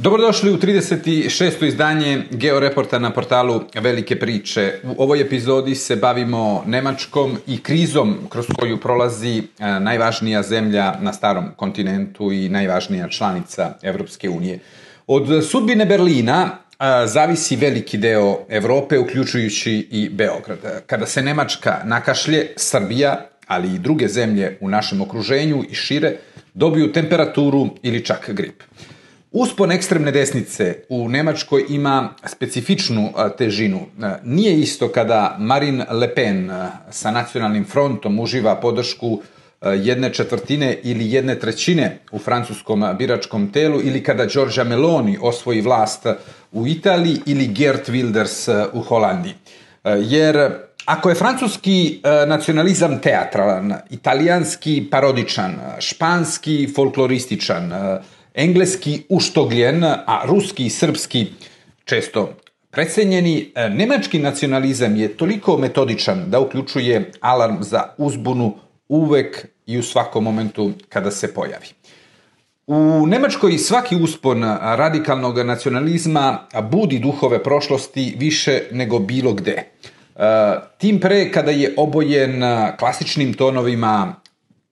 Dobrodošli u 36. izdanje Georeporta na portalu Velike priče. U ovoj epizodi se bavimo Nemačkom i krizom kroz koju prolazi e, najvažnija zemlja na starom kontinentu i najvažnija članica Evropske unije. Od sudbine Berlina e, zavisi veliki deo Evrope, uključujući i Beograd. Kada se Nemačka nakašlje, Srbija, ali i druge zemlje u našem okruženju i šire, dobiju temperaturu ili čak grip. Uspon ekstremne desnice u Nemačkoj ima specifičnu težinu. Nije isto kada Marine Le Pen sa nacionalnim frontom uživa podršku jedne četvrtine ili jedne trećine u francuskom biračkom telu ili kada Giorgia Meloni osvoji vlast u Italiji ili Gert Wilders u Holandiji. Jer ako je francuski nacionalizam teatralan, italijanski parodičan, španski folklorističan, engleski uštogljen, a ruski i srpski često precenjeni, e, nemački nacionalizam je toliko metodičan da uključuje alarm za uzbunu uvek i u svakom momentu kada se pojavi. U Nemačkoj svaki uspon radikalnog nacionalizma budi duhove prošlosti više nego bilo gde. E, tim pre kada je obojen klasičnim tonovima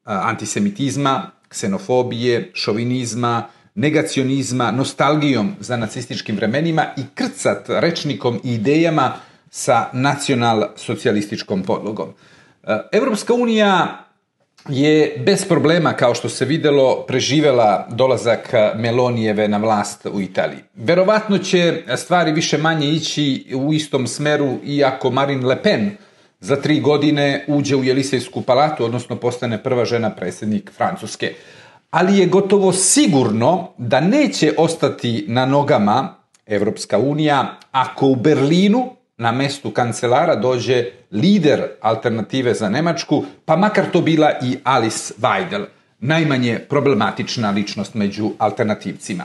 antisemitizma, ksenofobije, šovinizma, negacionizma, nostalgijom za nacističkim vremenima i krcat rečnikom i idejama sa nacional-socijalističkom podlogom. E, Evropska unija je bez problema, kao što se videlo, preživela dolazak Melonijeve na vlast u Italiji. Verovatno će stvari više manje ići u istom smeru iako Marine Le Pen za tri godine uđe u Jelisejsku palatu, odnosno postane prva žena predsjednik Francuske ali je gotovo sigurno da neće ostati na nogama Evropska unija ako u Berlinu na mestu kancelara dođe lider alternative za Nemačku, pa makar to bila i Alice Weidel, najmanje problematična ličnost među alternativcima.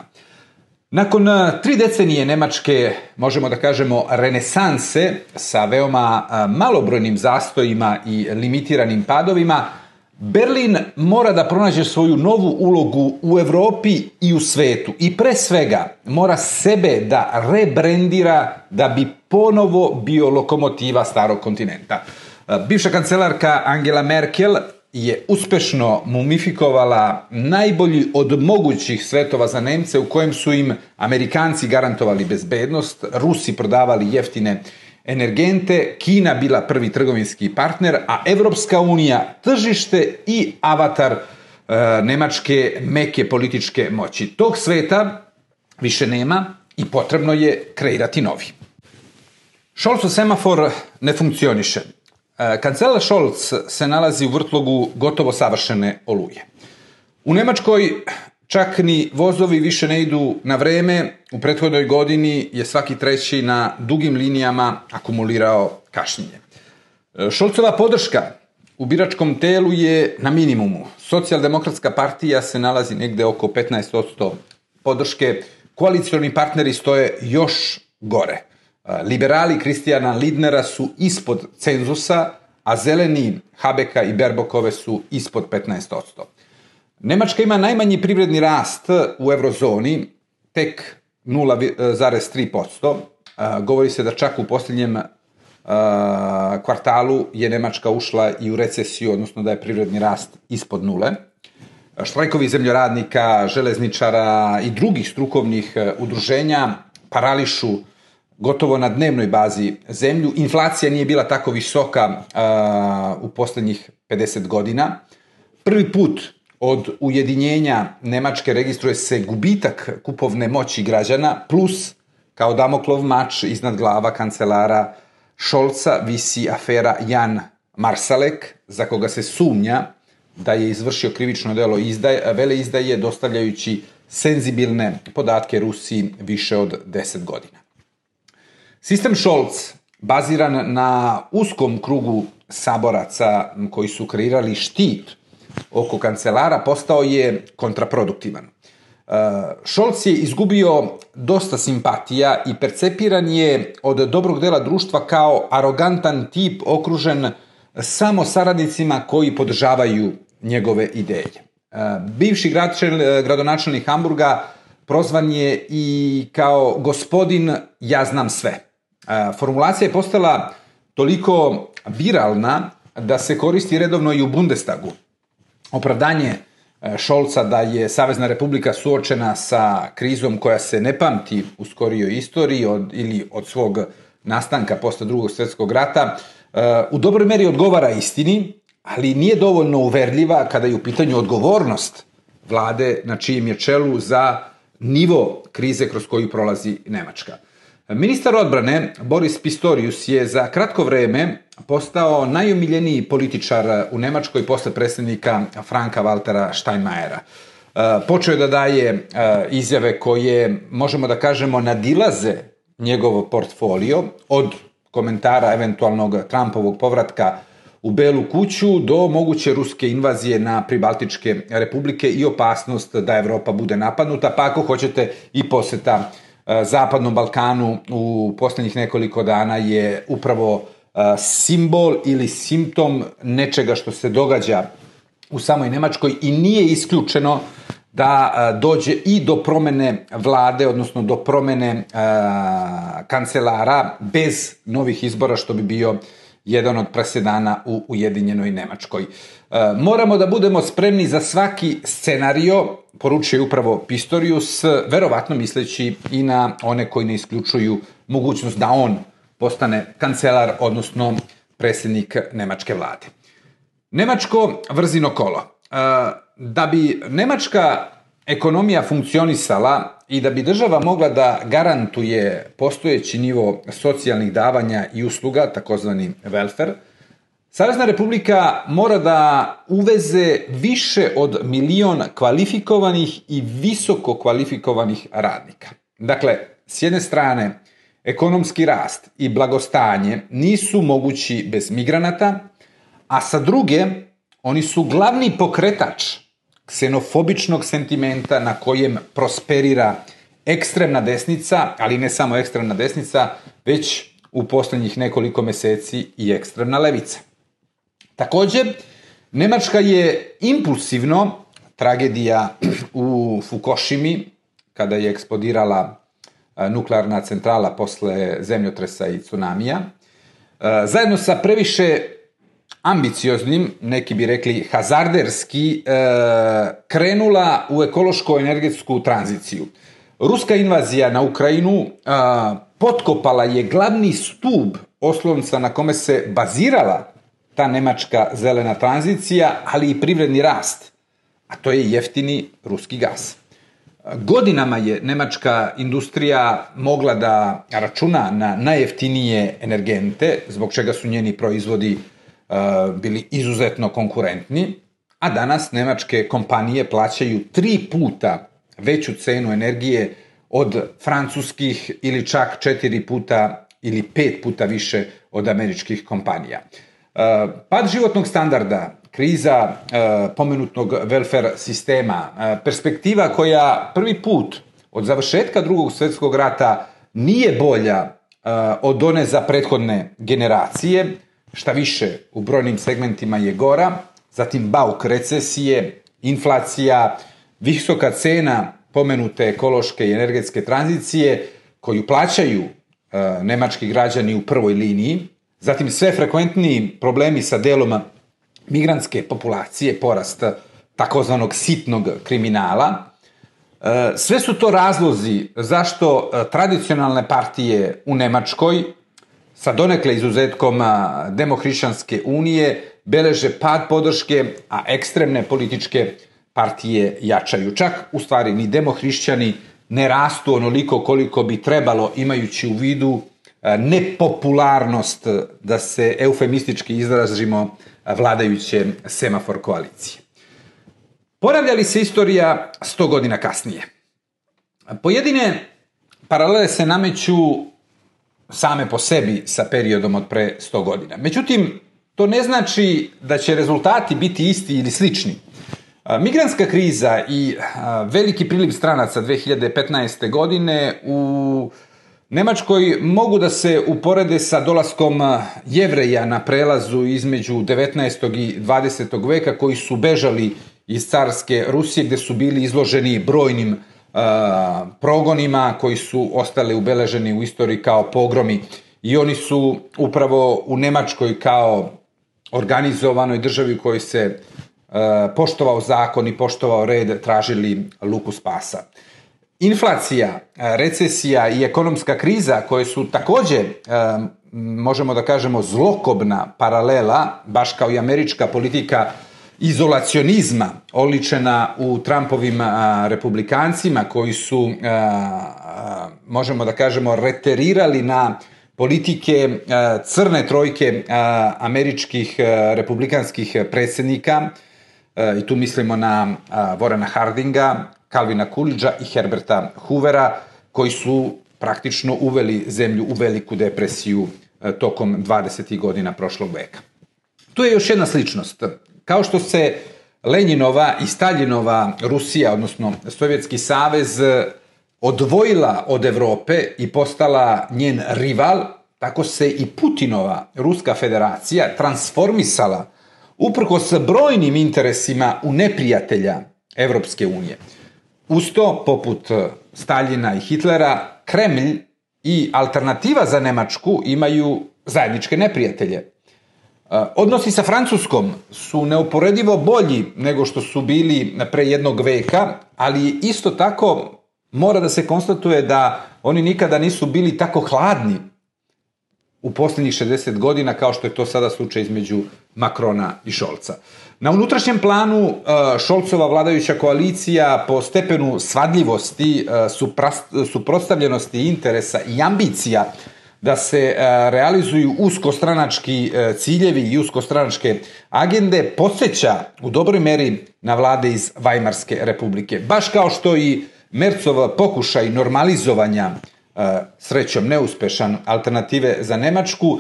Nakon eh, tri decenije Nemačke, možemo da kažemo, renesanse sa veoma eh, malobrojnim zastojima i limitiranim padovima, Berlin mora da pronađe svoju novu ulogu u Evropi i u svetu i pre svega mora sebe da rebrendira da bi ponovo bio lokomotiva starog kontinenta. E, bivša kancelarka Angela Merkel je uspešno mumifikovala najbolji od mogućih svetova za Nemce u kojem su im Amerikanci garantovali bezbednost, Rusi prodavali jeftine energente, Kina bila prvi trgovinski partner, a Evropska unija tržište i avatar e, nemačke meke političke moći. Tog sveta više nema i potrebno je kreirati novi. Scholzov semafor ne funkcioniše. E, kancelar Scholz se nalazi u vrtlogu gotovo savršene oluje. U Nemačkoj Čak ni vozovi više ne idu na vreme. U prethodnoj godini je svaki treći na dugim linijama akumulirao kašnjenje. E, Šolcova podrška u biračkom telu je na minimumu. Socijaldemokratska partija se nalazi negde oko 15% podrške. Koalicioni partneri stoje još gore. Liberali Kristijana Lidnera su ispod cenzusa, a zeleni Habeka i Berbokove su ispod 15%. Nemačka ima najmanji privredni rast u eurozoni, tek 0,3%. Govori se da čak u posljednjem kvartalu je Nemačka ušla i u recesiju, odnosno da je privredni rast ispod nule. Štrajkovi zemljoradnika, železničara i drugih strukovnih e, udruženja parališu gotovo na dnevnoj bazi zemlju. Inflacija nije bila tako visoka u poslednjih 50 godina. Prvi put od ujedinjenja Nemačke registruje se gubitak kupovne moći građana, plus kao damoklov mač iznad glava kancelara Šolca visi afera Jan Marsalek, za koga se sumnja da je izvršio krivično delo izdaje, vele izdaje dostavljajući senzibilne podatke Rusiji više od 10 godina. Sistem Šolc, baziran na uskom krugu saboraca koji su kreirali štit oko kancelara postao je kontraproduktivan. Šolc je izgubio dosta simpatija i percepiran je od dobrog dela društva kao arogantan tip okružen samo saradnicima koji podržavaju njegove ideje. Bivši gradonačelnik Hamburga prozvan je i kao gospodin ja znam sve. Formulacija je postala toliko viralna da se koristi redovno i u Bundestagu. Opravdanje Šolca da je Savezna republika suočena sa krizom koja se ne pamti u skorijoj istoriji od, ili od svog nastanka posle drugog svjetskog rata, u dobroj meri odgovara istini, ali nije dovoljno uverljiva kada je u pitanju odgovornost vlade na čijem je čelu za nivo krize kroz koju prolazi Nemačka. Ministar odbrane Boris Pistorius je za kratko vreme postao najomiljeniji političar u Nemačkoj posle predsjednika Franka Waltera Steinmeiera. Počeo je da daje izjave koje, možemo da kažemo, nadilaze njegov portfolio od komentara eventualnog Trumpovog povratka u Belu kuću do moguće ruske invazije na pribaltičke republike i opasnost da Evropa bude napadnuta, pa ako hoćete i poseta e, Zapadnom Balkanu u poslednjih nekoliko dana je upravo e, simbol ili simptom nečega što se događa u samoj Nemačkoj i nije isključeno da e, dođe i do promene vlade, odnosno do promene kancelara bez novih izbora, što bi bio jedan od presedana u Ujedinjenoj Nemačkoj. E, moramo da budemo spremni za svaki scenario, poručuje upravo Pistorius, verovatno misleći i na one koji ne isključuju mogućnost da on postane kancelar, odnosno predsjednik Nemačke vlade. Nemačko vrzino kolo. E, da bi Nemačka ekonomija funkcionisala i da bi država mogla da garantuje postojeći nivo socijalnih davanja i usluga, takozvani welfare, Savezna republika mora da uveze više od milion kvalifikovanih i visoko kvalifikovanih radnika. Dakle, s jedne strane, ekonomski rast i blagostanje nisu mogući bez migranata, a sa druge, oni su glavni pokretač ksenofobičnog sentimenta na kojem prosperira ekstremna desnica, ali ne samo ekstremna desnica, već u poslednjih nekoliko meseci i ekstremna levica. Takođe, Nemačka je impulsivno, tragedija u Fukushimi, kada je eksplodirala nuklearna centrala posle zemljotresa i tsunamija, zajedno sa previše ambicioznim, neki bi rekli hazarderski, e, krenula u ekološko-energetsku tranziciju. Ruska invazija na Ukrajinu potkopala je glavni stub oslonca na kome se bazirala ta nemačka zelena tranzicija, ali i privredni rast, a to je jeftini ruski gas. Godinama je nemačka industrija mogla da računa na najjeftinije energente, zbog čega su njeni proizvodi bili izuzetno konkurentni, a danas nemačke kompanije plaćaju tri puta veću cenu energije od francuskih ili čak četiri puta ili pet puta više od američkih kompanija. Pad životnog standarda, kriza pomenutnog welfare sistema, perspektiva koja prvi put od završetka drugog svetskog rata nije bolja od one za prethodne generacije, šta više u brojnim segmentima je gora, zatim bauk recesije, inflacija, visoka cena pomenute ekološke i energetske tranzicije koju plaćaju nemački građani u prvoj liniji, zatim sve frekventniji problemi sa delom migrantske populacije, porast takozvanog sitnog kriminala, e, sve su to razlozi zašto e, tradicionalne partije u Nemačkoj sa donekle izuzetkom Demohrišćanske unije beleže pad podrške, a ekstremne političke partije jačaju. Čak, u stvari, ni demohrišćani ne rastu onoliko koliko bi trebalo, imajući u vidu nepopularnost, da se eufemistički izrazimo, vladajuće semafor koalicije. Poravlja li se istorija 100 godina kasnije? Pojedine paralele se nameću same po sebi sa periodom od pre 100 godina. Međutim, to ne znači da će rezultati biti isti ili slični. Migranska kriza i veliki priliv stranaca 2015. godine u Nemačkoj mogu da se uporede sa dolaskom jevreja na prelazu između 19. i 20. veka koji su bežali iz carske Rusije gde su bili izloženi brojnim progonima koji su ostali ubeleženi u istoriji kao pogromi i oni su upravo u Nemačkoj kao organizovanoj državi u kojoj se poštovao zakon i poštovao red tražili luku spasa. Inflacija, recesija i ekonomska kriza koje su takođe možemo da kažemo zlokobna paralela, baš kao i američka politika izolacionizma oličena u Trumpovim a, republikancima koji su, možemo da kažemo, reterirali na politike crne trojke američkih republikanskih predsednika, i tu mislimo na a, Vorena Hardinga, Kalvina Kulidža i Herberta Hoovera, koji su praktično uveli zemlju u veliku depresiju a, tokom 20. godina prošlog veka. Tu je još jedna sličnost. Kao što se Lenjinova i Staljinova Rusija, odnosno Sovjetski savez, odvojila od Evrope i postala njen rival, tako se i Putinova Ruska federacija transformisala uprkos brojnim interesima u neprijatelja Evropske unije. Usto, poput Staljina i Hitlera, Kremlj i alternativa za Nemačku imaju zajedničke neprijatelje. Odnosi sa Francuskom su neuporedivo bolji nego što su bili pre jednog veka, ali isto tako mora da se konstatuje da oni nikada nisu bili tako hladni u poslednjih 60 godina kao što je to sada slučaj između Makrona i Šolca. Na unutrašnjem planu Šolcova vladajuća koalicija po stepenu svadljivosti, suprotstavljenosti interesa i ambicija da se e, realizuju uskostranački e, ciljevi i uskostranačke agende posjeća u dobroj meri na vlade iz Vajmarske republike. Baš kao što i Mercov pokušaj normalizovanja e, srećom neuspešan alternative za Nemačku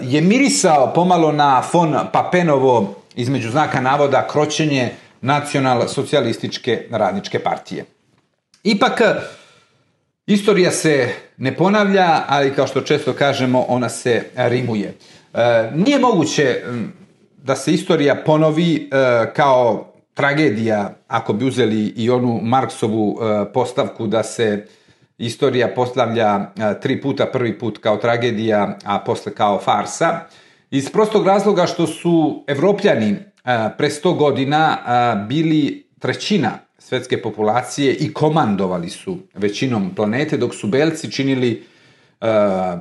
je mirisao pomalo na fon Papenovo između znaka navoda kroćenje nacional socijalističke radničke partije. Ipak, Istorija se ne ponavlja, ali kao što često kažemo, ona se rimuje. E, nije moguće da se istorija ponovi e, kao tragedija, ako bi uzeli i onu Marksovu e, postavku da se istorija postavlja tri puta, prvi put kao tragedija, a posle kao farsa, iz prostog razloga što su evropljani pre 100 godina bili trećina svetske populacije i komandovali su većinom planete, dok su belci činili uh,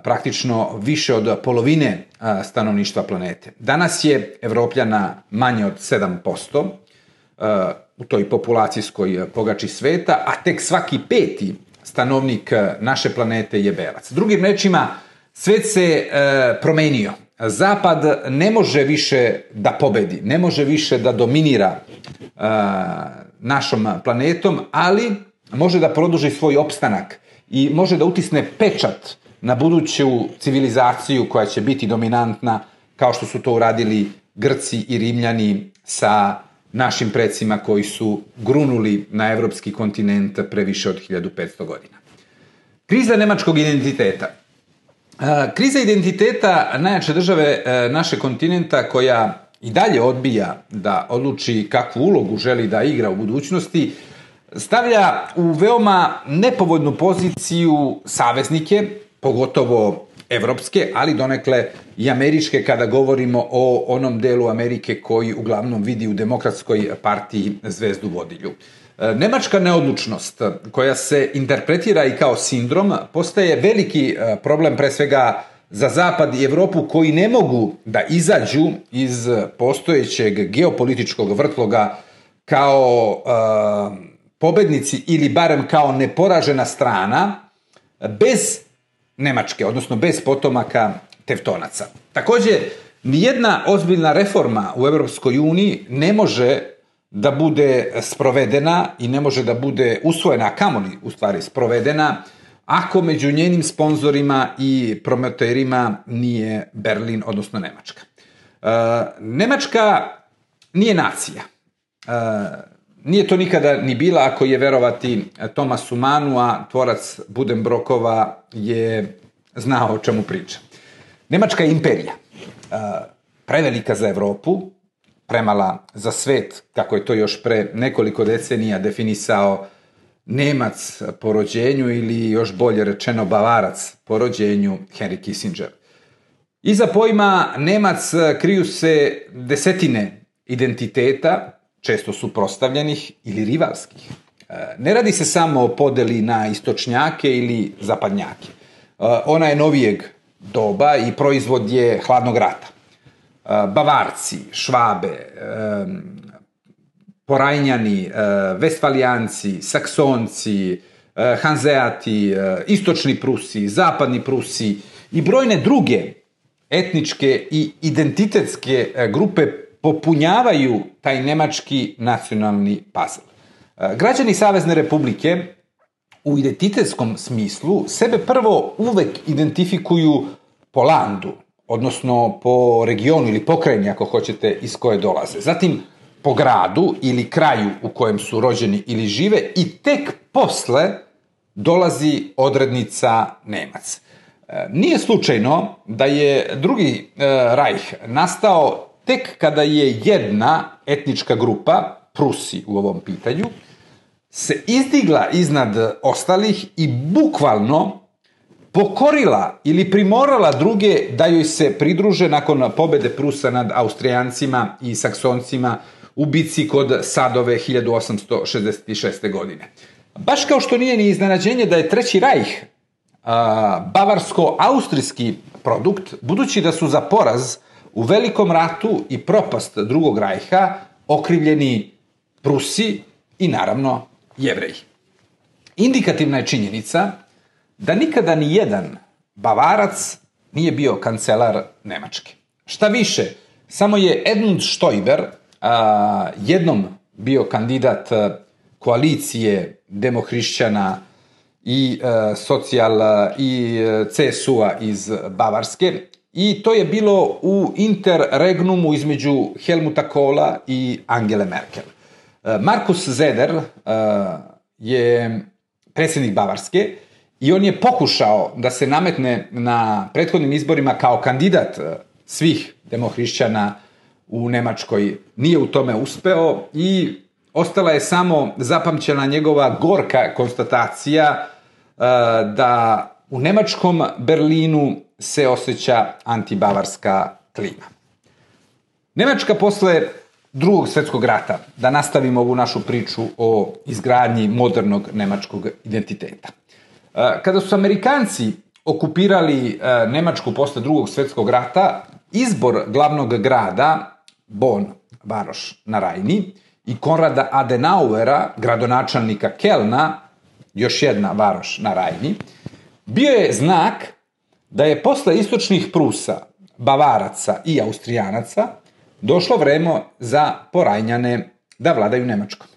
praktično više od polovine stanovništva planete. Danas je Evropljana manje od 7% uh, u toj populacijskoj pogači sveta, a tek svaki peti stanovnik naše planete je belac. Drugim rečima, svet se promenio. Zapad ne može više da pobedi, ne može više da dominira našom planetom, ali može da produži svoj opstanak i može da utisne pečat na buduću civilizaciju koja će biti dominantna kao što su to uradili Grci i Rimljani sa našim predsima koji su grunuli na evropski kontinent pre više od 1500 godina. Kriza nemačkog identiteta. Kriza identiteta najjače države e, naše kontinenta koja i dalje odbija da odluči kakvu ulogu želi da igra u budućnosti, stavlja u veoma nepovoljnu poziciju saveznike, pogotovo evropske, ali donekle i američke kada govorimo o onom delu Amerike koji uglavnom vidi u demokratskoj partiji zvezdu vodilju. Nemačka neodlučnost koja se interpretira i kao sindrom postaje veliki e, problem pre svega za Zapad i Evropu koji ne mogu da izađu iz postojećeg geopolitičkog vrtloga kao uh, pobednici ili barem kao neporažena strana bez Nemačke, odnosno bez potomaka Tevtonaca. Takođe, nijedna ozbiljna reforma u Evropskoj uniji ne može da bude sprovedena i ne može da bude usvojena, kamoli u stvari sprovedena, ako među njenim sponzorima i promoterima nije Berlin, odnosno Nemačka. E, Nemačka nije nacija. E, nije to nikada ni bila, ako je verovati Tomasu Manu, a tvorac Budenbrokova je znao o čemu priča. Nemačka je imperija. E, prevelika za Evropu, premala za svet, kako je to još pre nekoliko decenija definisao Nemac po rođenju ili još bolje rečeno Bavarac po rođenju Henry Kissinger. Iza pojma Nemac kriju se desetine identiteta, često suprostavljenih ili rivalskih. E, ne radi se samo o podeli na istočnjake ili zapadnjake. E, ona je novijeg doba i proizvod je hladnog rata. E, Bavarci, Švabe, Porajnjani, Vestfalijanci, Saksonci, Hanzeati, Istočni Prusi, Zapadni Prusi i brojne druge etničke i identitetske grupe popunjavaju taj nemački nacionalni puzzle. Građani Savezne republike u identitetskom smislu sebe prvo uvek identifikuju po landu, odnosno po regionu ili pokrajini, ako hoćete, iz koje dolaze. Zatim po gradu ili kraju u kojem su rođeni ili žive i tek posle dolazi odrednica Nemac. E, nije slučajno da je drugi e, rajh nastao tek kada je jedna etnička grupa, Prusi u ovom pitanju, se izdigla iznad ostalih i bukvalno pokorila ili primorala druge da joj se pridruže nakon pobede Prusa nad Austrijancima i Saksoncima u bici kod Sadove 1866. godine. Baš kao što nije ni iznenađenje da je Treći rajh bavarsko-austrijski produkt, budući da su za poraz u velikom ratu i propast drugog rajha okrivljeni Prusi i naravno jevreji. Indikativna je činjenica da nikada ni jedan Bavarac nije bio kancelar Nemačke. Šta više, samo je Edmund Stoiber a, jednom bio kandidat koalicije demohrišćana i e, socijal i CSU-a iz Bavarske i to je bilo u interregnumu između Helmuta Kohla i Angele Merkel. E, Markus Zeder e, je predsjednik Bavarske i on je pokušao da se nametne na prethodnim izborima kao kandidat e, svih demohrišćana u Nemačkoj. Nije u tome uspeo i ostala je samo zapamćena njegova gorka konstatacija da u nemačkom Berlinu se osjeća antibavarska klima. Nemačka posle drugog svetskog rata, da nastavimo ovu našu priču o izgradnji modernog nemačkog identiteta. Kada su Amerikanci okupirali Nemačku posle drugog svetskog rata, izbor glavnog grada, Bonn, Varoš na Rajni, i Konrada Adenauera, gradonačelnika Kelna, još jedna Varoš na Rajni, bio je znak da je posle istočnih Prusa, Bavaraca i Austrijanaca došlo vreme za Porajnjane da vladaju Nemačkom.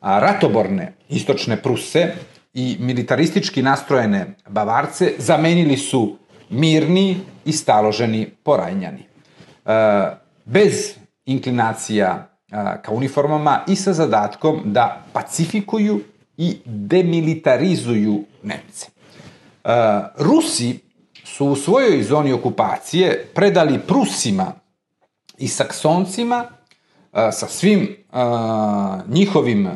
A ratoborne istočne Pruse i militaristički nastrojene Bavarce zamenili su mirni i staloženi Porajnjani. E, bez inklinacija e, ka uniformama i sa zadatkom da pacifikuju i demilitarizuju Nemce. E, Rusi su u svojoj zoni okupacije predali Prusima i Saksoncima sa svim njihovim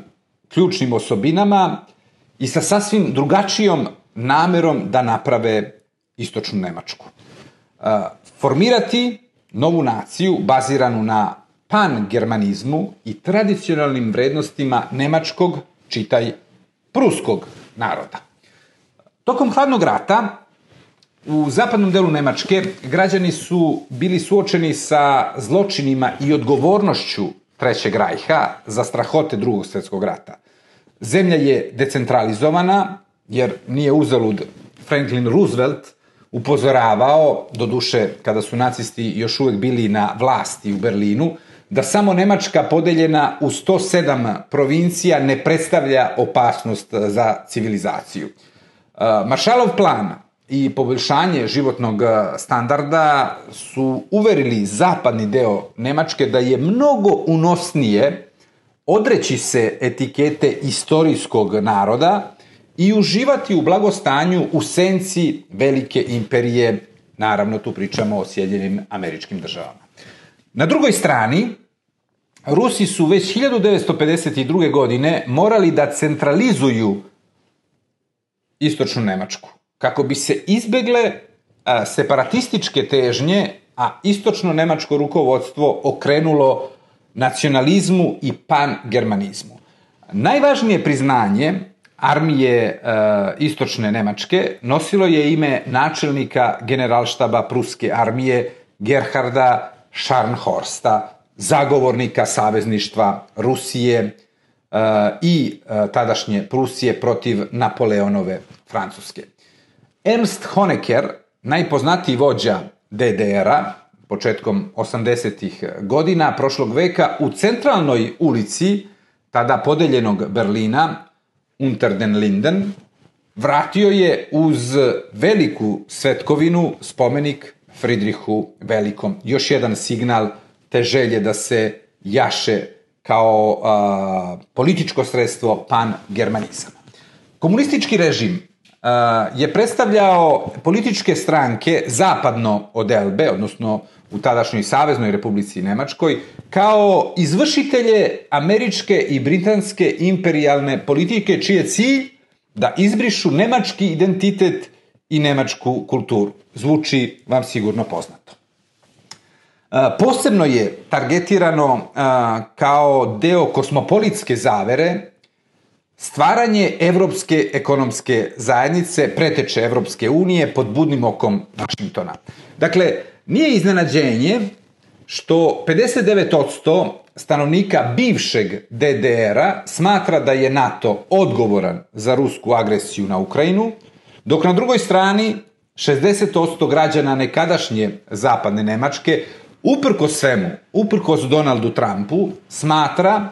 ključnim osobinama i sa sasvim drugačijom namerom da naprave istočnu Nemačku. Formirati novu naciju baziranu na pan-germanizmu i tradicionalnim vrednostima nemačkog, čitaj, pruskog naroda. Tokom hladnog rata U zapadnom delu Nemačke građani su bili suočeni sa zločinima i odgovornošću Trećeg rajha za strahote drugog svetskog rata. Zemlja je decentralizovana, jer nije uzalud Franklin Roosevelt upozoravao, do duše kada su nacisti još uvek bili na vlasti u Berlinu, da samo Nemačka podeljena u 107 provincija ne predstavlja opasnost za civilizaciju. Maršalov plan i poboljšanje životnog e, standarda su uverili zapadni deo Nemačke da je mnogo unosnije odreći se etikete istorijskog naroda i uživati u blagostanju u senci velike imperije, naravno tu pričamo o Sjedinjenim američkim državama. Na drugoj strani, Rusi su već 1952. godine morali da centralizuju istočnu Nemačku, kako bi se izbegle separatističke težnje, a istočno nemačko rukovodstvo okrenulo nacionalizmu i pangermanizmu. Najvažnije priznanje armije e, istočne Nemačke nosilo je ime načelnika generalštaba pruske armije Gerharda Scharnhorsta, zagovornika savezništva Rusije e, i e, tadašnje Prusije protiv Napoleonove Francuske. Ernst Honecker, najpoznatiji vođa DDR-a, početkom 80. godina prošlog veka, u centralnoj ulici tada podeljenog Berlina, Unter den Linden, vratio je uz veliku svetkovinu spomenik Fridrihu Velikom. Još jedan signal te želje da se jaše kao a, političko sredstvo pan-germanizama. Komunistički režim a, je predstavljao političke stranke zapadno od Elbe, odnosno u tadašnjoj Saveznoj Republici Nemačkoj, kao izvršitelje američke i britanske imperialne politike, čiji je cilj da izbrišu nemački identitet i nemačku kulturu. Zvuči vam sigurno poznato. Posebno je targetirano kao deo kosmopolitske zavere stvaranje Evropske ekonomske zajednice, preteče Evropske unije pod budnim okom Vašingtona. Dakle, Nije iznenađenje što 59% stanovnika bivšeg DDR-a smatra da je NATO odgovoran za rusku agresiju na Ukrajinu, dok na drugoj strani 60% građana nekadašnje zapadne Nemačke, uprko svemu, uprkos Donaldu Trumpu, smatra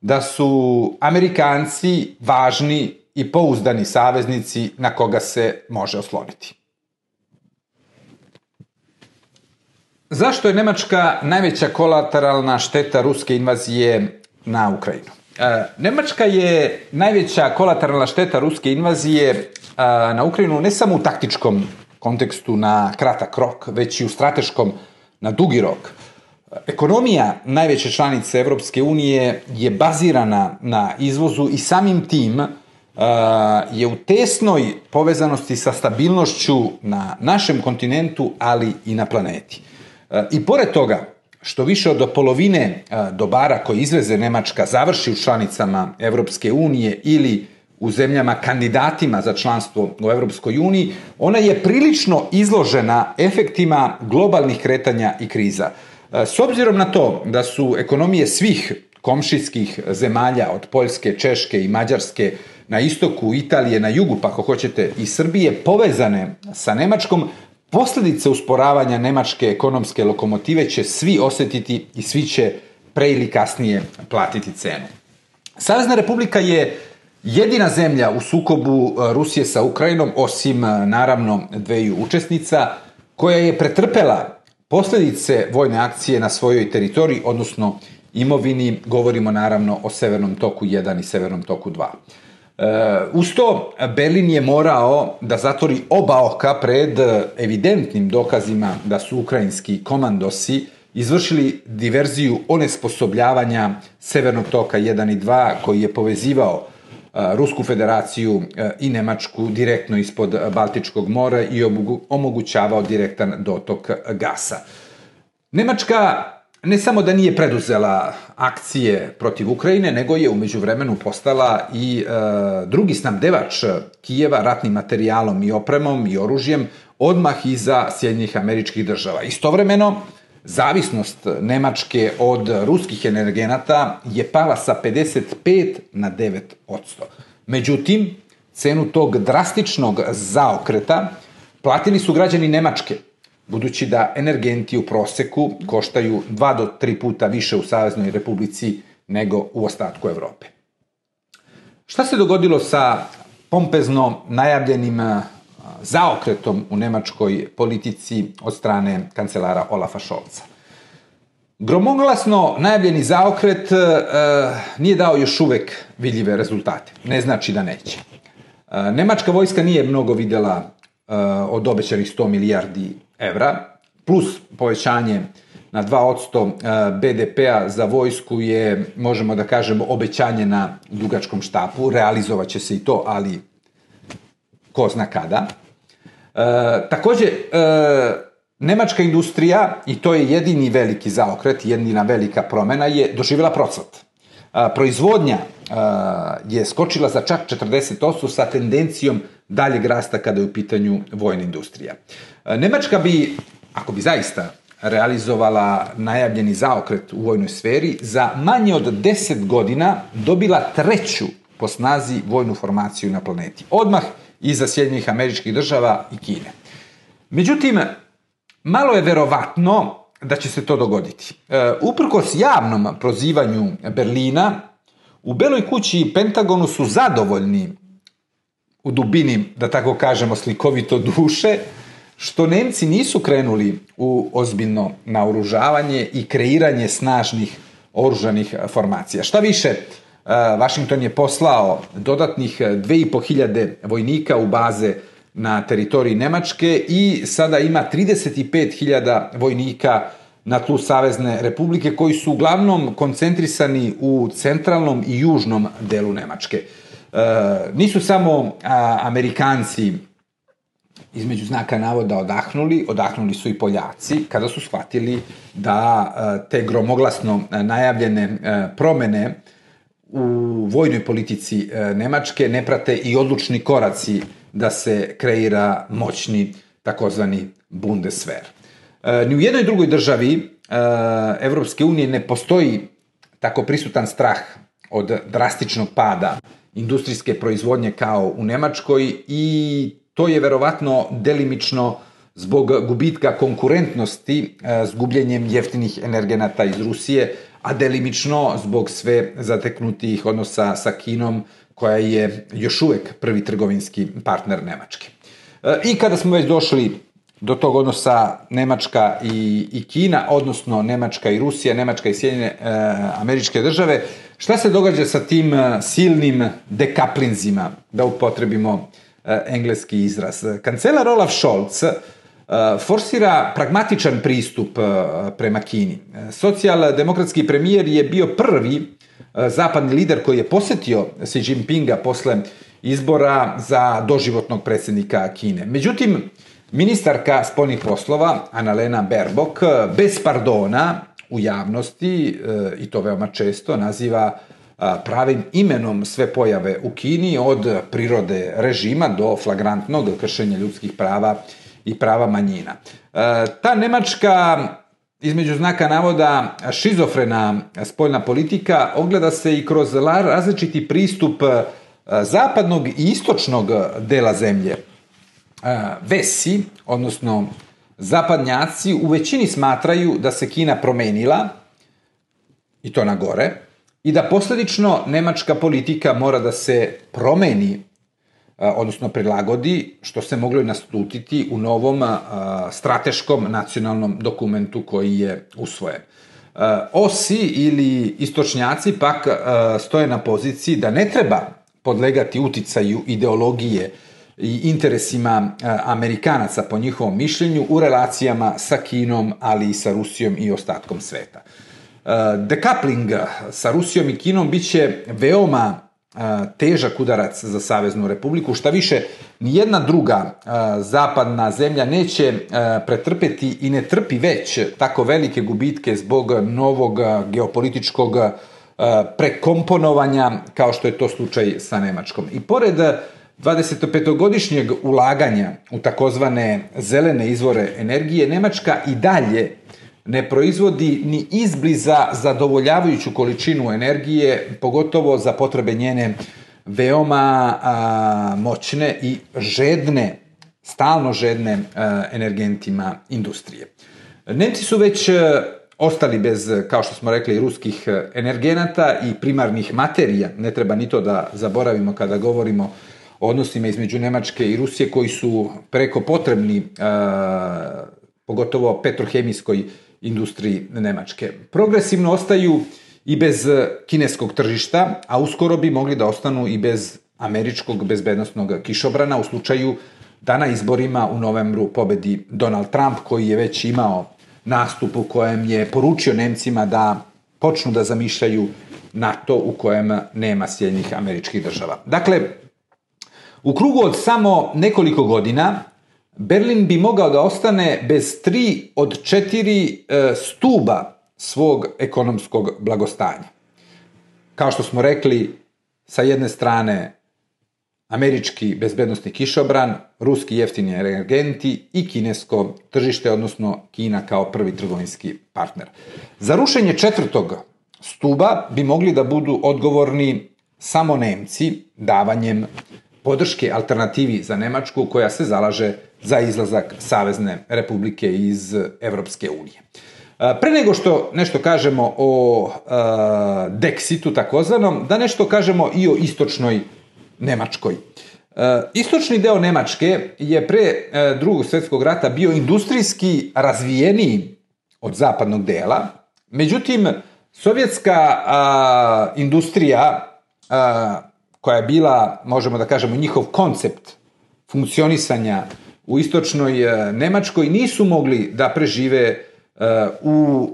da su Amerikanci važni i pouzdani saveznici na koga se može osloniti. Zašto je Nemačka najveća kolateralna šteta ruske invazije na Ukrajinu? E, Nemačka je najveća kolateralna šteta ruske invazije e, na Ukrajinu ne samo u taktičkom kontekstu na kratak rok, već i u strateškom na dugi rok. Ekonomija najveće članice Evropske unije je bazirana na izvozu i samim tim uh, je u tesnoj povezanosti sa stabilnošću na našem kontinentu, ali i na planeti. I pored toga, što više od polovine dobara koje izveze Nemačka završi u članicama Evropske unije ili u zemljama kandidatima za članstvo u Evropskoj uniji, ona je prilično izložena efektima globalnih kretanja i kriza. S obzirom na to da su ekonomije svih komšijskih zemalja od Poljske, Češke i Mađarske na istoku Italije, na jugu, pa ako hoćete i Srbije, povezane sa Nemačkom, Posledice usporavanja nemačke ekonomske lokomotive će svi osetiti i svi će pre ili kasnije platiti cenu. Savezna republika je jedina zemlja u sukobu e, Rusije sa Ukrajinom, osim e, naravno dveju učesnica, koja je pretrpela posledice vojne akcije na svojoj teritoriji, odnosno imovini, govorimo naravno o Severnom toku 1 i Severnom toku 2. Uh, uz to, Berlin je morao da zatvori oba oka pred evidentnim dokazima da su ukrajinski komandosi izvršili diverziju onesposobljavanja Severnog toka 1 i 2 koji je povezivao uh, Rusku federaciju i Nemačku direktno ispod Baltičkog mora i omogućavao direktan dotok gasa. Nemačka ne samo da nije preduzela akcije protiv Ukrajine, nego je umeđu vremenu postala i e, drugi snabdevač Kijeva ratnim materijalom i opremom i oružjem odmah iza Sjednjih američkih država. Istovremeno, zavisnost Nemačke od ruskih energenata je pala sa 55 na 9 Međutim, cenu tog drastičnog zaokreta platili su građani Nemačke – budući da energenti u proseku koštaju 2 do 3 puta više u Saveznoj Republici nego u ostatku Evrope. Šta se dogodilo sa pompezno najavljenim zaokretom u nemačkoj politici od strane kancelara Olafa Šolca? Gromoglasno najavljeni zaokret e, nije dao još uvek vidljive rezultate. Ne znači da neće. E, nemačka vojska nije mnogo videla e, od obećanih 100 milijardi evra, plus povećanje na 2% BDP-a za vojsku je, možemo da kažemo, obećanje na dugačkom štapu. Realizovat će se i to, ali ko zna kada. E, takođe, e, nemačka industrija, i to je jedini veliki zaokret, jedina velika promena, je doživjela procvat. E, proizvodnja e, je skočila za čak 40% sa tendencijom daljeg rasta kada je u pitanju vojna industrija. E, Nemačka bi, ako bi zaista realizovala najavljeni zaokret u vojnoj sferi, za manje od 10 godina dobila treću po snazi vojnu formaciju na planeti. Odmah iza Sjedinjenih američkih država i Kine. Međutim, malo je verovatno da će se to dogoditi. E, uprkos javnom prozivanju Berlina, u Beloj kući i Pentagonu su zadovoljni u dubini, da tako kažemo, slikovito duše, što Nemci nisu krenuli u ozbiljno naoružavanje i kreiranje snažnih oružanih formacija. Šta više, Washington je poslao dodatnih 2500 vojnika u baze na teritoriji Nemačke i sada ima 35.000 vojnika na tlu Savezne republike koji su uglavnom koncentrisani u centralnom i južnom delu Nemačke. E, nisu samo a, Amerikanci između znaka navoda odahnuli, odahnuli su i Poljaci kada su shvatili da a, te gromoglasno najavljene a, promene u vojnoj politici a, Nemačke ne prate i odlučni koraci da se kreira moćni takozvani Bundeswehr. E, ni u jednoj drugoj državi e, Evropske unije ne postoji tako prisutan strah od drastičnog pada industrijske proizvodnje kao u Nemačkoj i to je verovatno delimično zbog gubitka konkurentnosti e, s gubljenjem jeftinih energenata iz Rusije, a delimično zbog sve zateknutih odnosa sa Kinom, koja je još uvek prvi trgovinski partner Nemačke. E, I kada smo već došli do tog odnosa Nemačka i, i Kina, odnosno Nemačka i Rusija, Nemačka i Sjedinjene e, američke države, šta se događa sa tim e, silnim dekaplinzima, da upotrebimo e, engleski izraz? Kancelar Olaf Scholz e, forsira pragmatičan pristup e, prema Kini. Socijaldemokratski premijer je bio prvi E, zapadni lider koji je posetio Xi Jinpinga posle izbora za doživotnog predsednika Kine. Međutim, ministarka spoljnih poslova, Annalena Baerbock, bez pardona u javnosti, e, i to veoma često, naziva e, pravim imenom sve pojave u Kini, od prirode režima do flagrantnog kršenja ljudskih prava i prava manjina. Ta nemačka između znaka navoda šizofrena spoljna politika ogleda se i kroz različiti pristup e, zapadnog i istočnog dela zemlje. E, Vesi, odnosno zapadnjaci, u većini smatraju da se Kina promenila, i to na gore, i da posledično nemačka politika mora da se promeni odnosno prilagodi, što se moglo i nastutiti u novom strateškom nacionalnom dokumentu koji je usvojen. Osi ili istočnjaci pak stoje na poziciji da ne treba podlegati uticaju ideologije i interesima Amerikanaca po njihovom mišljenju u relacijama sa Kinom, ali i sa Rusijom i ostatkom sveta. Decoupling sa Rusijom i Kinom biće veoma težak udarac za Saveznu republiku. Šta više, nijedna druga zapadna zemlja neće pretrpeti i ne trpi već tako velike gubitke zbog novog geopolitičkog prekomponovanja kao što je to slučaj sa Nemačkom. I pored 25-godišnjeg ulaganja u takozvane zelene izvore energije, Nemačka i dalje ne proizvodi ni izbliza zadovoljavajuću količinu energije, pogotovo za potrebe njene veoma a, moćne i žedne, stalno žedne a, energentima industrije. Nemci su već ostali bez, kao što smo rekli, ruskih energenata i primarnih materija. Ne treba ni to da zaboravimo kada govorimo o odnosima između Nemačke i Rusije koji su preko potrebni, a, pogotovo petrohemijskoj industriji Nemačke. Progresivno ostaju i bez kineskog tržišta, a uskoro bi mogli da ostanu i bez američkog bezbednostnog kišobrana u slučaju da na izborima u novembru pobedi Donald Trump koji je već imao nastup u kojem je poručio Nemcima da počnu da zamišljaju NATO u kojem nema Sjednjih američkih država. Dakle, u krugu od samo nekoliko godina Berlin bi mogao da ostane bez tri od četiri e, stuba svog ekonomskog blagostanja. Kao što smo rekli, sa jedne strane američki bezbednostni kišobran, ruski jeftini energenti i kinesko tržište, odnosno Kina kao prvi trgovinski partner. Za rušenje četvrtog stuba bi mogli da budu odgovorni samo Nemci davanjem podrške alternativi za Nemačku koja se zalaže za izlazak Savezne republike iz Evropske unije. Pre nego što nešto kažemo o Dexitu takozvanom, da nešto kažemo i o istočnoj Nemačkoj. Istočni deo Nemačke je pre drugog svetskog rata bio industrijski razvijeniji od zapadnog dela, međutim, sovjetska uh, industrija uh, koja je bila, možemo da kažemo, njihov koncept funkcionisanja u istočnoj uh, Nemačkoj, nisu mogli da prežive uh, u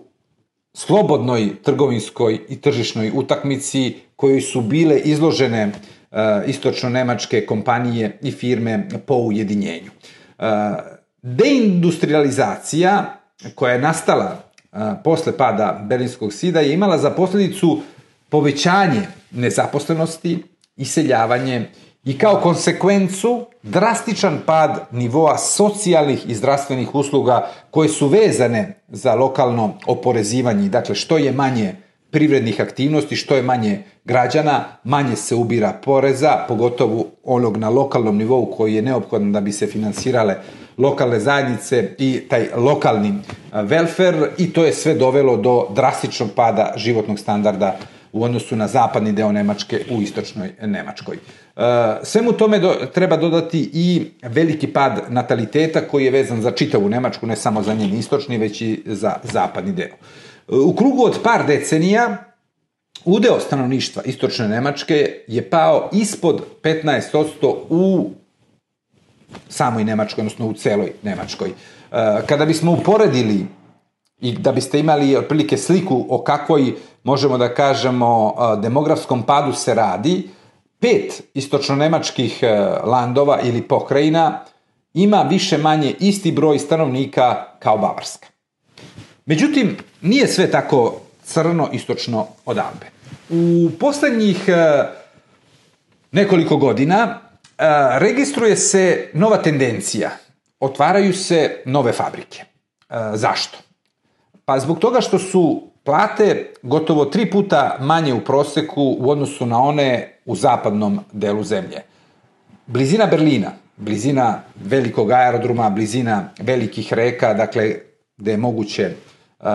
slobodnoj trgovinskoj i tržišnoj utakmici koji su bile izložene uh, istočno-nemačke kompanije i firme po ujedinjenju. Deindustrializacija koja je nastala posle pada Berlinskog sida je imala za posledicu povećanje nezaposlenosti, iseljavanje i kao konsekvencu drastičan pad nivoa socijalnih i zdravstvenih usluga koje su vezane za lokalno oporezivanje. Dakle, što je manje privrednih aktivnosti, što je manje građana, manje se ubira poreza, pogotovo onog na lokalnom nivou koji je neophodan da bi se finansirale lokalne zajednice i taj lokalni welfare i to je sve dovelo do drastičnog pada životnog standarda u odnosu na zapadni deo Nemačke u istočnoj Nemačkoj. Svemu tome do, treba dodati i veliki pad nataliteta koji je vezan za čitavu Nemačku, ne samo za njen istočni, već i za zapadni deo. U krugu od par decenija udeo stanovništva istočne Nemačke je pao ispod 15% u samoj Nemačkoj, odnosno u celoj Nemačkoj. Kada bismo uporedili i da biste imali otprilike sliku o kakvoj, možemo da kažemo, demografskom padu se radi, pet istočno-nemačkih landova ili pokrajina ima više manje isti broj stanovnika kao Bavarska. Međutim, nije sve tako crno istočno od Albe. U poslednjih nekoliko godina registruje se nova tendencija. Otvaraju se nove fabrike. Zašto? Pa zbog toga što su plate gotovo tri puta manje u proseku u odnosu na one u zapadnom delu zemlje. Blizina Berlina, blizina velikog aerodroma, blizina velikih reka, dakle, gde je moguće uh,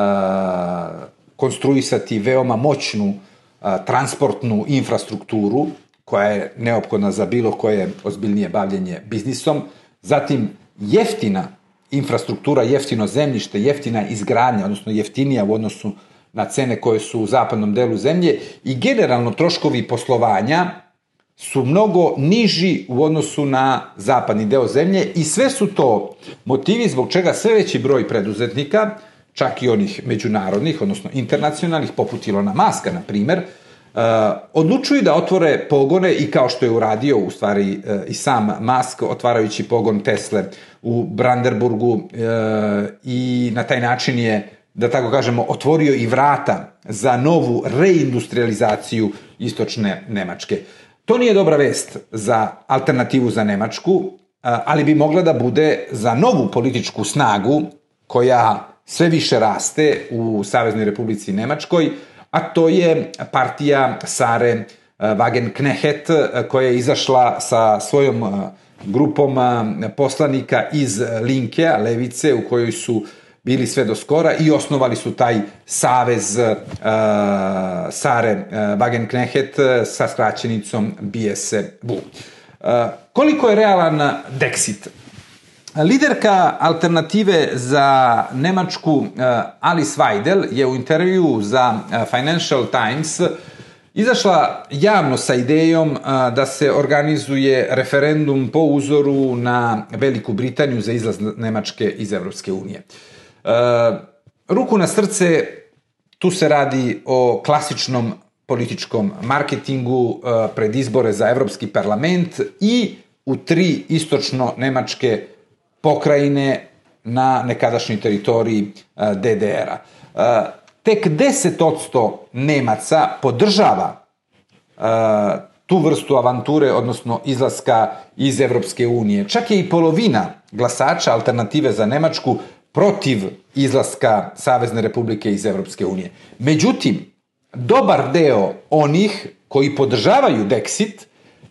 konstruisati veoma moćnu uh, transportnu infrastrukturu, koja je neophodna za bilo koje ozbiljnije bavljenje biznisom, zatim jeftina infrastruktura, jeftino zemljište, jeftina izgradnja, odnosno jeftinija u odnosu na cene koje su u zapadnom delu zemlje i generalno troškovi poslovanja su mnogo niži u odnosu na zapadni deo zemlje i sve su to motivi zbog čega sve veći broj preduzetnika, čak i onih međunarodnih, odnosno internacionalnih, poput Ilona Maska, na primer, Uh, odlučuju da otvore pogone i kao što je uradio u stvari uh, i sam Musk otvarajući pogon Tesle u Brandenburgu uh, i na taj način je da tako kažemo otvorio i vrata za novu reindustrializaciju istočne Nemačke. To nije dobra vest za alternativu za Nemačku, ali bi mogla da bude za novu političku snagu koja sve više raste u Saveznoj Republici Nemačkoj, a to je partija Sare Wagenknecht koja je izašla sa svojom grupom poslanika iz Linke, levice, u kojoj su bili sve do skora i osnovali su taj savez uh, Sare uh, Wagenknecht sa skraćenicom BSW. Uh, koliko je realan Dexit? Liderka alternative za Nemačku eh, Alice Weidel je u intervju za eh, Financial Times izašla javno sa idejom eh, da se organizuje referendum po uzoru na Veliku Britaniju za izlaz Nemačke iz Evropske unije. Ruku na srce, tu se radi o klasičnom političkom marketingu e, pred izbore za Evropski parlament i u tri istočno-nemačke pokrajine na nekadašnjoj teritoriji e, DDR-a. Tek 10% Nemaca podržava tu vrstu avanture, odnosno izlaska iz Evropske unije. Čak je i polovina glasača alternative za Nemačku protiv izlaska Savezne republike iz Evropske unije. Međutim, dobar deo onih koji podržavaju Dexit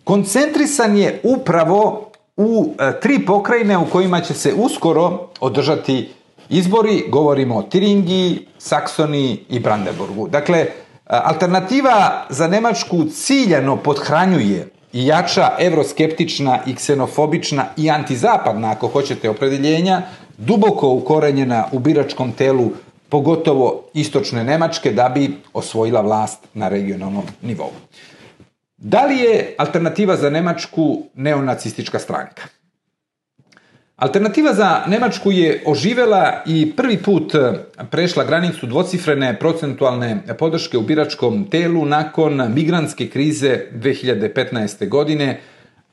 koncentrisan je upravo u e, tri pokrajine u kojima će se uskoro održati izbori, govorimo o Tiringiji, Saksoniji i Brandenburgu. Dakle, e, alternativa za Nemačku ciljano podhranjuje i jača evroskeptična i ksenofobična i antizapadna, ako hoćete, opredeljenja, duboko ukorenjena u biračkom telu pogotovo istočne Nemačke, da bi osvojila vlast na regionalnom nivou. Da li je alternativa za Nemačku neonacistička stranka? Alternativa za Nemačku je oživela i prvi put prešla granicu dvocifrene procentualne podrške u biračkom telu nakon migrantske krize 2015. godine,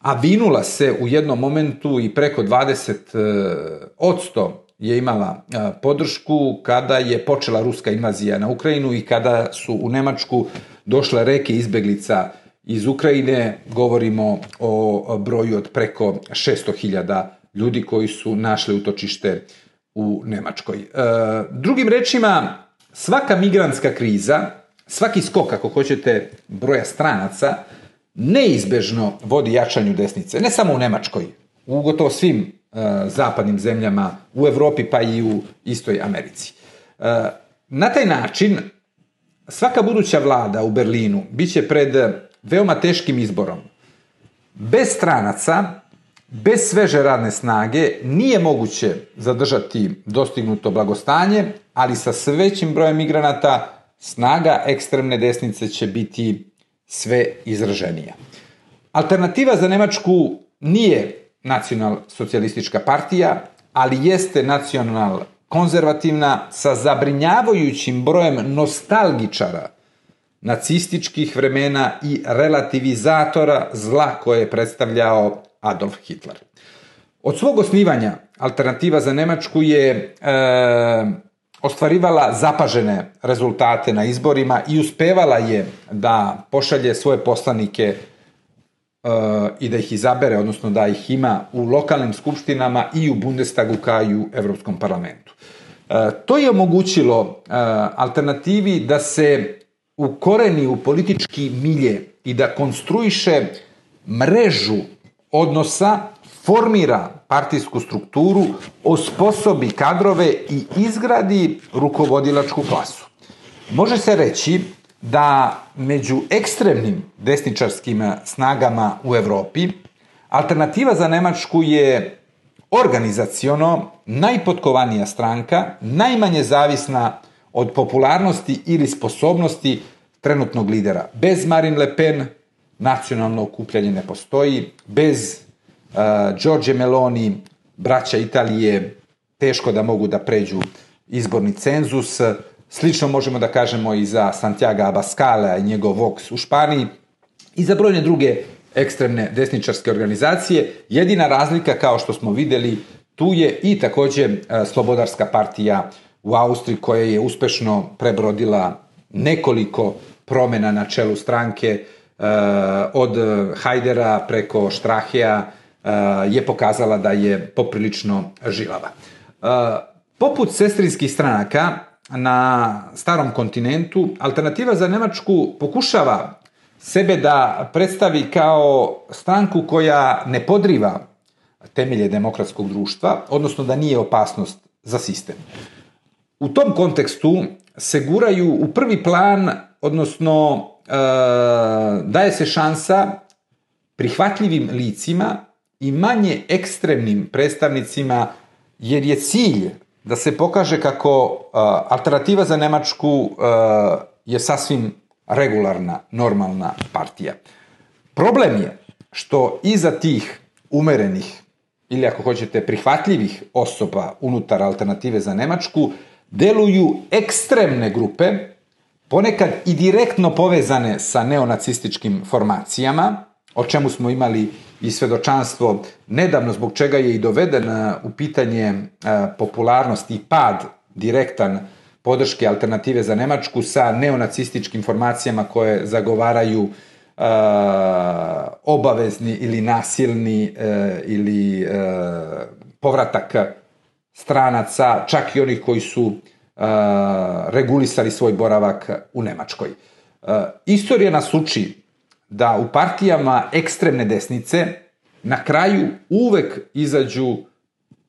a vinula se u jednom momentu i preko 20 odsto je imala podršku kada je počela ruska invazija na Ukrajinu i kada su u Nemačku došle reke izbeglica iz Ukrajine, govorimo o broju od preko 600.000 ljudi koji su našli utočište u Nemačkoj. E, drugim rečima, svaka migrantska kriza, svaki skok, ako hoćete, broja stranaca, neizbežno vodi jačanju desnice. Ne samo u Nemačkoj, u gotovo svim E, zapadnim zemljama u Evropi pa i u istoj Americi. E, na taj način svaka buduća vlada u Berlinu biće pred veoma teškim izborom. Bez stranaca, bez sveže radne snage nije moguće zadržati dostignuto blagostanje, ali sa sve većim brojem migranata snaga ekstremne desnice će biti sve izraženija. Alternativa za Nemačku nije nacional-socijalistička partija, ali jeste nacional konzervativna sa zabrinjavajućim brojem nostalgičara nacističkih vremena i relativizatora zla koje je predstavljao Adolf Hitler. Od svog osnivanja Alternativa za Nemačku je e, ostvarivala zapažene rezultate na izborima i uspevala je da pošalje svoje poslanike i da ih izabere, odnosno da ih ima u lokalnim skupštinama i u Bundestagu kao i u Evropskom parlamentu. E, to je omogućilo e, alternativi da se ukoreni u politički milje i da konstruiše mrežu odnosa, formira partijsku strukturu, osposobi kadrove i izgradi rukovodilačku klasu. Može se reći da među ekstremnim desničarskim snagama u Evropi alternativa za Nemačku je organizaciono najpotkovanija stranka, najmanje zavisna od popularnosti ili sposobnosti trenutnog lidera. Bez Marine Le Pen nacionalno okupljanje ne postoji, bez uh, Giorgio Meloni, braća Italije, teško da mogu da pređu izborni cenzus, Slično možemo da kažemo i za Santiago Abascala i njegov Vox u Španiji i za brojne druge ekstremne desničarske organizacije. Jedina razlika, kao što smo videli, tu je i takođe e, Slobodarska partija u Austriji koja je uspešno prebrodila nekoliko promena na čelu stranke e, od Hajdera preko Štrahija e, je pokazala da je poprilično žilava. Poput sestrinskih stranaka, na starom kontinentu, alternativa za Nemačku pokušava sebe da predstavi kao stranku koja ne podriva temelje demokratskog društva, odnosno da nije opasnost za sistem. U tom kontekstu se guraju u prvi plan, odnosno e, daje se šansa prihvatljivim licima i manje ekstremnim predstavnicima, jer je cilj da se pokaže kako uh, alternativa za Nemačku uh, je sasvim regularna, normalna partija. Problem je što iza tih umerenih ili ako hoćete prihvatljivih osoba unutar alternative za Nemačku deluju ekstremne grupe, ponekad i direktno povezane sa neonacističkim formacijama, o čemu smo imali i svedočanstvo nedavno, zbog čega je i doveden u pitanje popularnosti i pad direktan podrške alternative za Nemačku sa neonacističkim formacijama koje zagovaraju uh, obavezni ili nasilni uh, ili uh, povratak stranaca, čak i onih koji su uh, regulisali svoj boravak u Nemačkoj. Uh, istorija nas uči da u partijama ekstremne desnice na kraju uvek izađu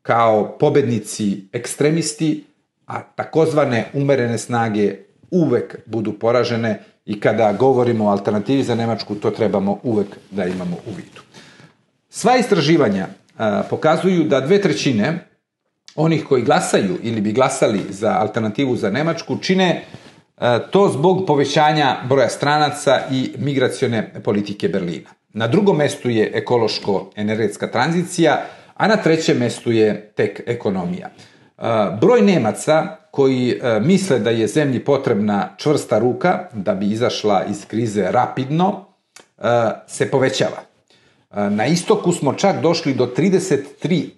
kao pobednici ekstremisti a takozvane umerene snage uvek budu poražene i kada govorimo o alternativi za Nemačku, to trebamo uvek da imamo u vidu. Sva istraživanja a, pokazuju da dve trećine onih koji glasaju ili bi glasali za alternativu za Nemačku čine to zbog povećanja broja stranaca i migracione politike Berlina. Na drugom mestu je ekološko-energetska tranzicija, a na trećem mestu je tek ekonomija. Broj Nemaca koji misle da je zemlji potrebna čvrsta ruka da bi izašla iz krize rapidno se povećava. Na istoku smo čak došli do 33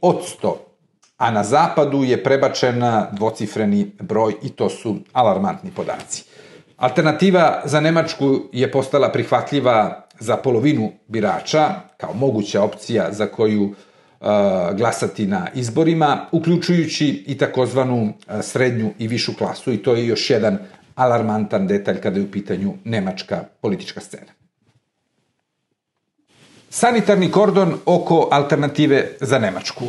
a na zapadu je prebačen dvocifreni broj i to su alarmantni podaci. Alternativa za Nemačku je postala prihvatljiva za polovinu birača, kao moguća opcija za koju uh, glasati na izborima, uključujući i takozvanu srednju i višu klasu i to je još jedan alarmantan detalj kada je u pitanju nemačka politička scena. Sanitarni kordon oko alternative za Nemačku.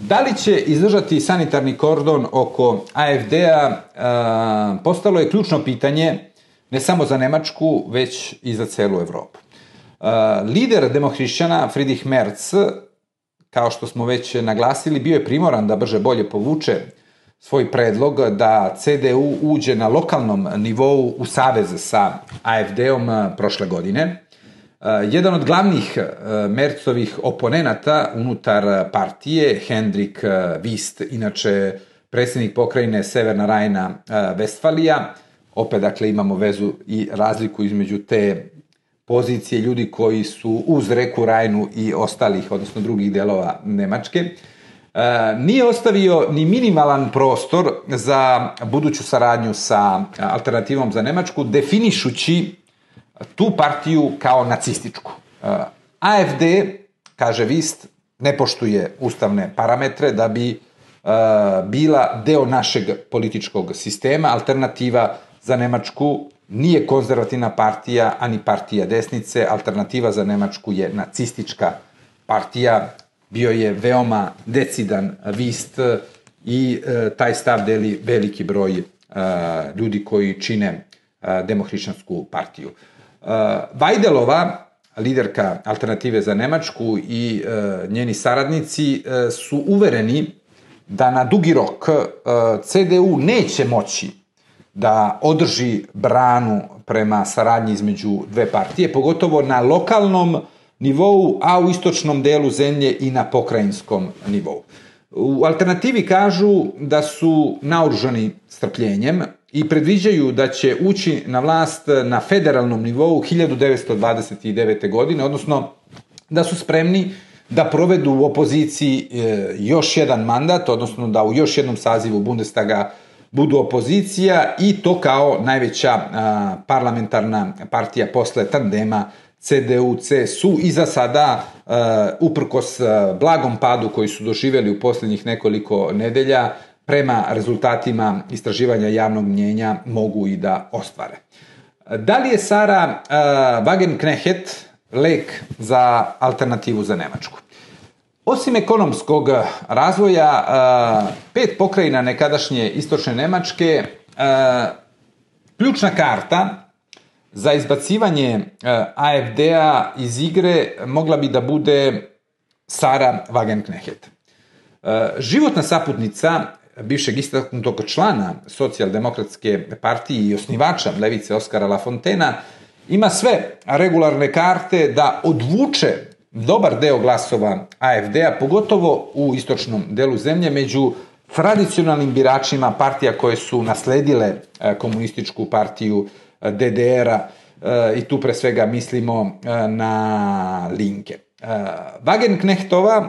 Da li će izdržati sanitarni kordon oko AFD-a postalo je ključno pitanje ne samo za Nemačku, već i za celu Evropu. Lider demohrišćana Friedrich Merz kao što smo već naglasili, bio je primoran da brže bolje povuče svoj predlog da CDU uđe na lokalnom nivou u savez sa AFD-om prošle godine. Jedan od glavnih Mercovih oponenata unutar partije, Hendrik Wist, inače predsednik pokrajine Severna Rajna Vestfalija, opet dakle imamo vezu i razliku između te pozicije ljudi koji su uz reku Rajnu i ostalih, odnosno drugih delova Nemačke, nije ostavio ni minimalan prostor za buduću saradnju sa alternativom za Nemačku, definišući tu partiju kao nacističku. AFD, kaže Vist, ne poštuje ustavne parametre da bi bila deo našeg političkog sistema. Alternativa za Nemačku nije konzervativna partija, ani partija desnice, alternativa za Nemačku je nacistička partija, bio je veoma decidan vist i e, taj stav deli veliki broj e, ljudi koji čine e, demohrišćansku partiju. E, Vajdelova, liderka alternative za Nemačku i e, njeni saradnici e, su uvereni da na dugi rok CDU neće moći da održi branu prema saradnji između dve partije, pogotovo na lokalnom nivou, a u istočnom delu zemlje i na pokrajinskom nivou. U alternativi kažu da su naoružani strpljenjem i predviđaju da će ući na vlast na federalnom nivou 1929. godine, odnosno da su spremni da provedu u opoziciji e, još jedan mandat, odnosno da u još jednom sazivu Bundestaga budu opozicija i to kao najveća parlamentarna partija posle tandema CDU-CSU i za sada, a, uprkos blagom padu koji su doživjeli u poslednjih nekoliko nedelja, prema rezultatima istraživanja javnog mnjenja mogu i da ostvare. Da li je Sara uh, Wagenknecht lek za alternativu za Nemačku? Osim ekonomskog razvoja, pet pokrajina nekadašnje istočne Nemačke, ključna karta za izbacivanje AFD-a iz igre mogla bi da bude Sara Wagenknecht. Životna saputnica bivšeg istaknutog člana socijaldemokratske partije i osnivača Levice Oskara Lafontena ima sve regularne karte da odvuče dobar deo glasova AFD-a, pogotovo u istočnom delu zemlje, među tradicionalnim biračima partija koje su nasledile komunističku partiju DDR-a i tu pre svega mislimo na Linke. Wagenknechtova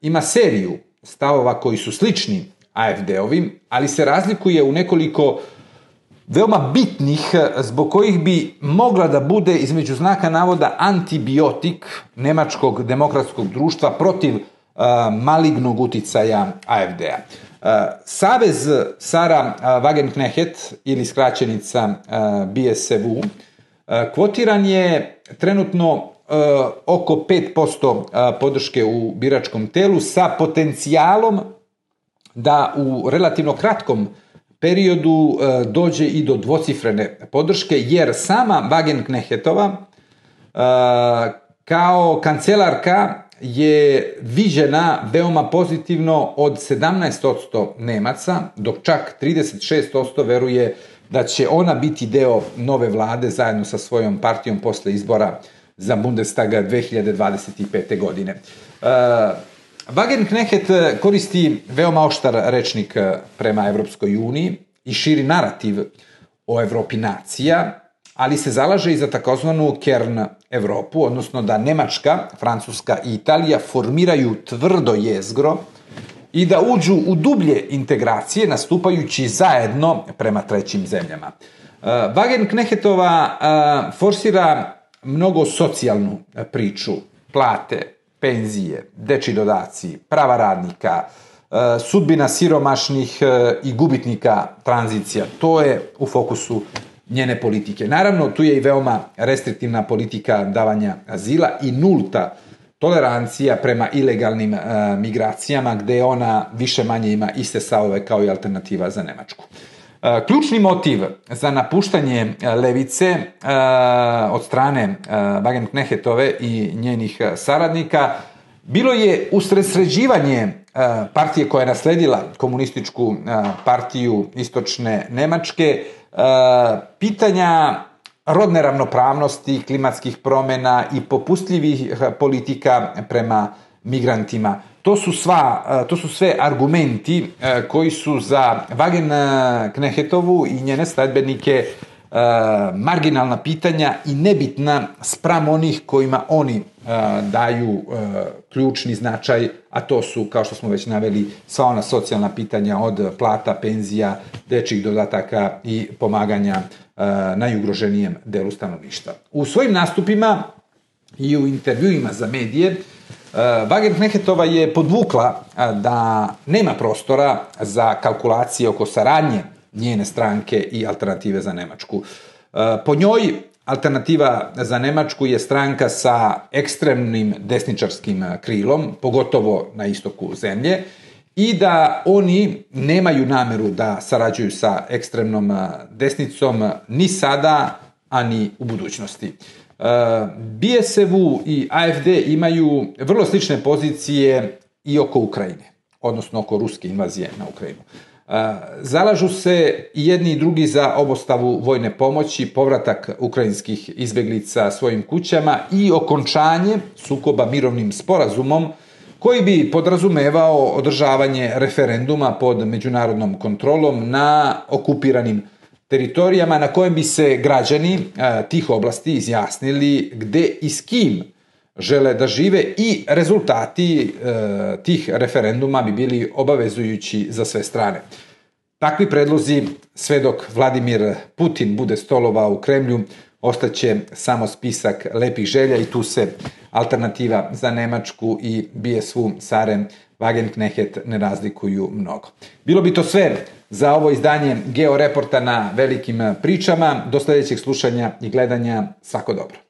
ima seriju stavova koji su slični AFD-ovim, ali se razlikuje u nekoliko veoma bitnih zbog kojih bi mogla da bude između znaka navoda antibiotik nemačkog demokratskog društva protiv uh, malignog uticaja AFD-a. Uh, Savez Sara Wagenknecht ili skraćenica BSV kvotiran je trenutno oko 5% uh, podrške u biračkom telu sa potencijalom da u relativno kratkom periodu e, dođe i do dvocifrene podrške, jer sama Wagenknechtova e, kao kancelarka je viđena veoma pozitivno od 17% Nemaca, dok čak 36% veruje da će ona biti deo nove vlade zajedno sa svojom partijom posle izbora za Bundestaga 2025. godine. Wagenknecht eh, koristi veoma oštar rečnik eh, prema Evropskoj uniji i širi narativ o Evropi nacija, ali se zalaže i za takozvanu Kern Evropu, odnosno da Nemačka, Francuska i Italija formiraju tvrdo jezgro i da uđu u dublje integracije nastupajući zajedno prema trećim zemljama. Eh, Wagenknechtova forsira mnogo socijalnu priču, plate, penzije, deči dodaci, prava radnika, e, sudbina siromašnih e, i gubitnika tranzicija. To je u fokusu njene politike. Naravno, tu je i veoma restriktivna politika davanja azila i nulta tolerancija prema ilegalnim e, migracijama, gde ona više manje ima iste savove kao i alternativa za Nemačku. E, ključni motiv za napuštanje e, levice e, od strane Wagenknechtove i njenih saradnika bilo je usredsređivanje partije koja je nasledila komunističku partiju istočne Nemačke, pitanja rodne ravnopravnosti, klimatskih promena i popustljivih politika prema migrantima. To su, sva, e, to su sve argumenti e, koji su za Wagen Knehetovu i njene sledbenike e, marginalna pitanja i nebitna spram onih kojima oni daju ključni značaj, a to su, kao što smo već naveli, sva ona socijalna pitanja od plata, penzija, dečjih dodataka i pomaganja najugroženijem delu stanovništva. U svojim nastupima i u intervjuima za medije, Wagenknechtova je podvukla da nema prostora za kalkulacije oko saradnje njene stranke i alternative za Nemačku. Po njoj alternativa za Nemačku je stranka sa ekstremnim desničarskim krilom, pogotovo na istoku zemlje, i da oni nemaju nameru da sarađuju sa ekstremnom desnicom ni sada, ani u budućnosti. BSV i AFD imaju vrlo slične pozicije i oko Ukrajine, odnosno oko ruske invazije na Ukrajinu. Zalažu se i jedni i drugi za obostavu vojne pomoći, povratak ukrajinskih izbeglica svojim kućama i okončanje sukoba mirovnim sporazumom koji bi podrazumevao održavanje referenduma pod međunarodnom kontrolom na okupiranim teritorijama na kojem bi se građani tih oblasti izjasnili gde i s kim žele da žive i rezultati e, tih referenduma bi bili obavezujući za sve strane. Takvi predlozi, sve dok Vladimir Putin bude stolovao u Kremlju, ostaće samo spisak lepih želja i tu se alternativa za Nemačku i BSV Sare Wagenknecht ne razlikuju mnogo. Bilo bi to sve za ovo izdanje Georeporta na velikim pričama. Do sledećeg slušanja i gledanja. Svako dobro.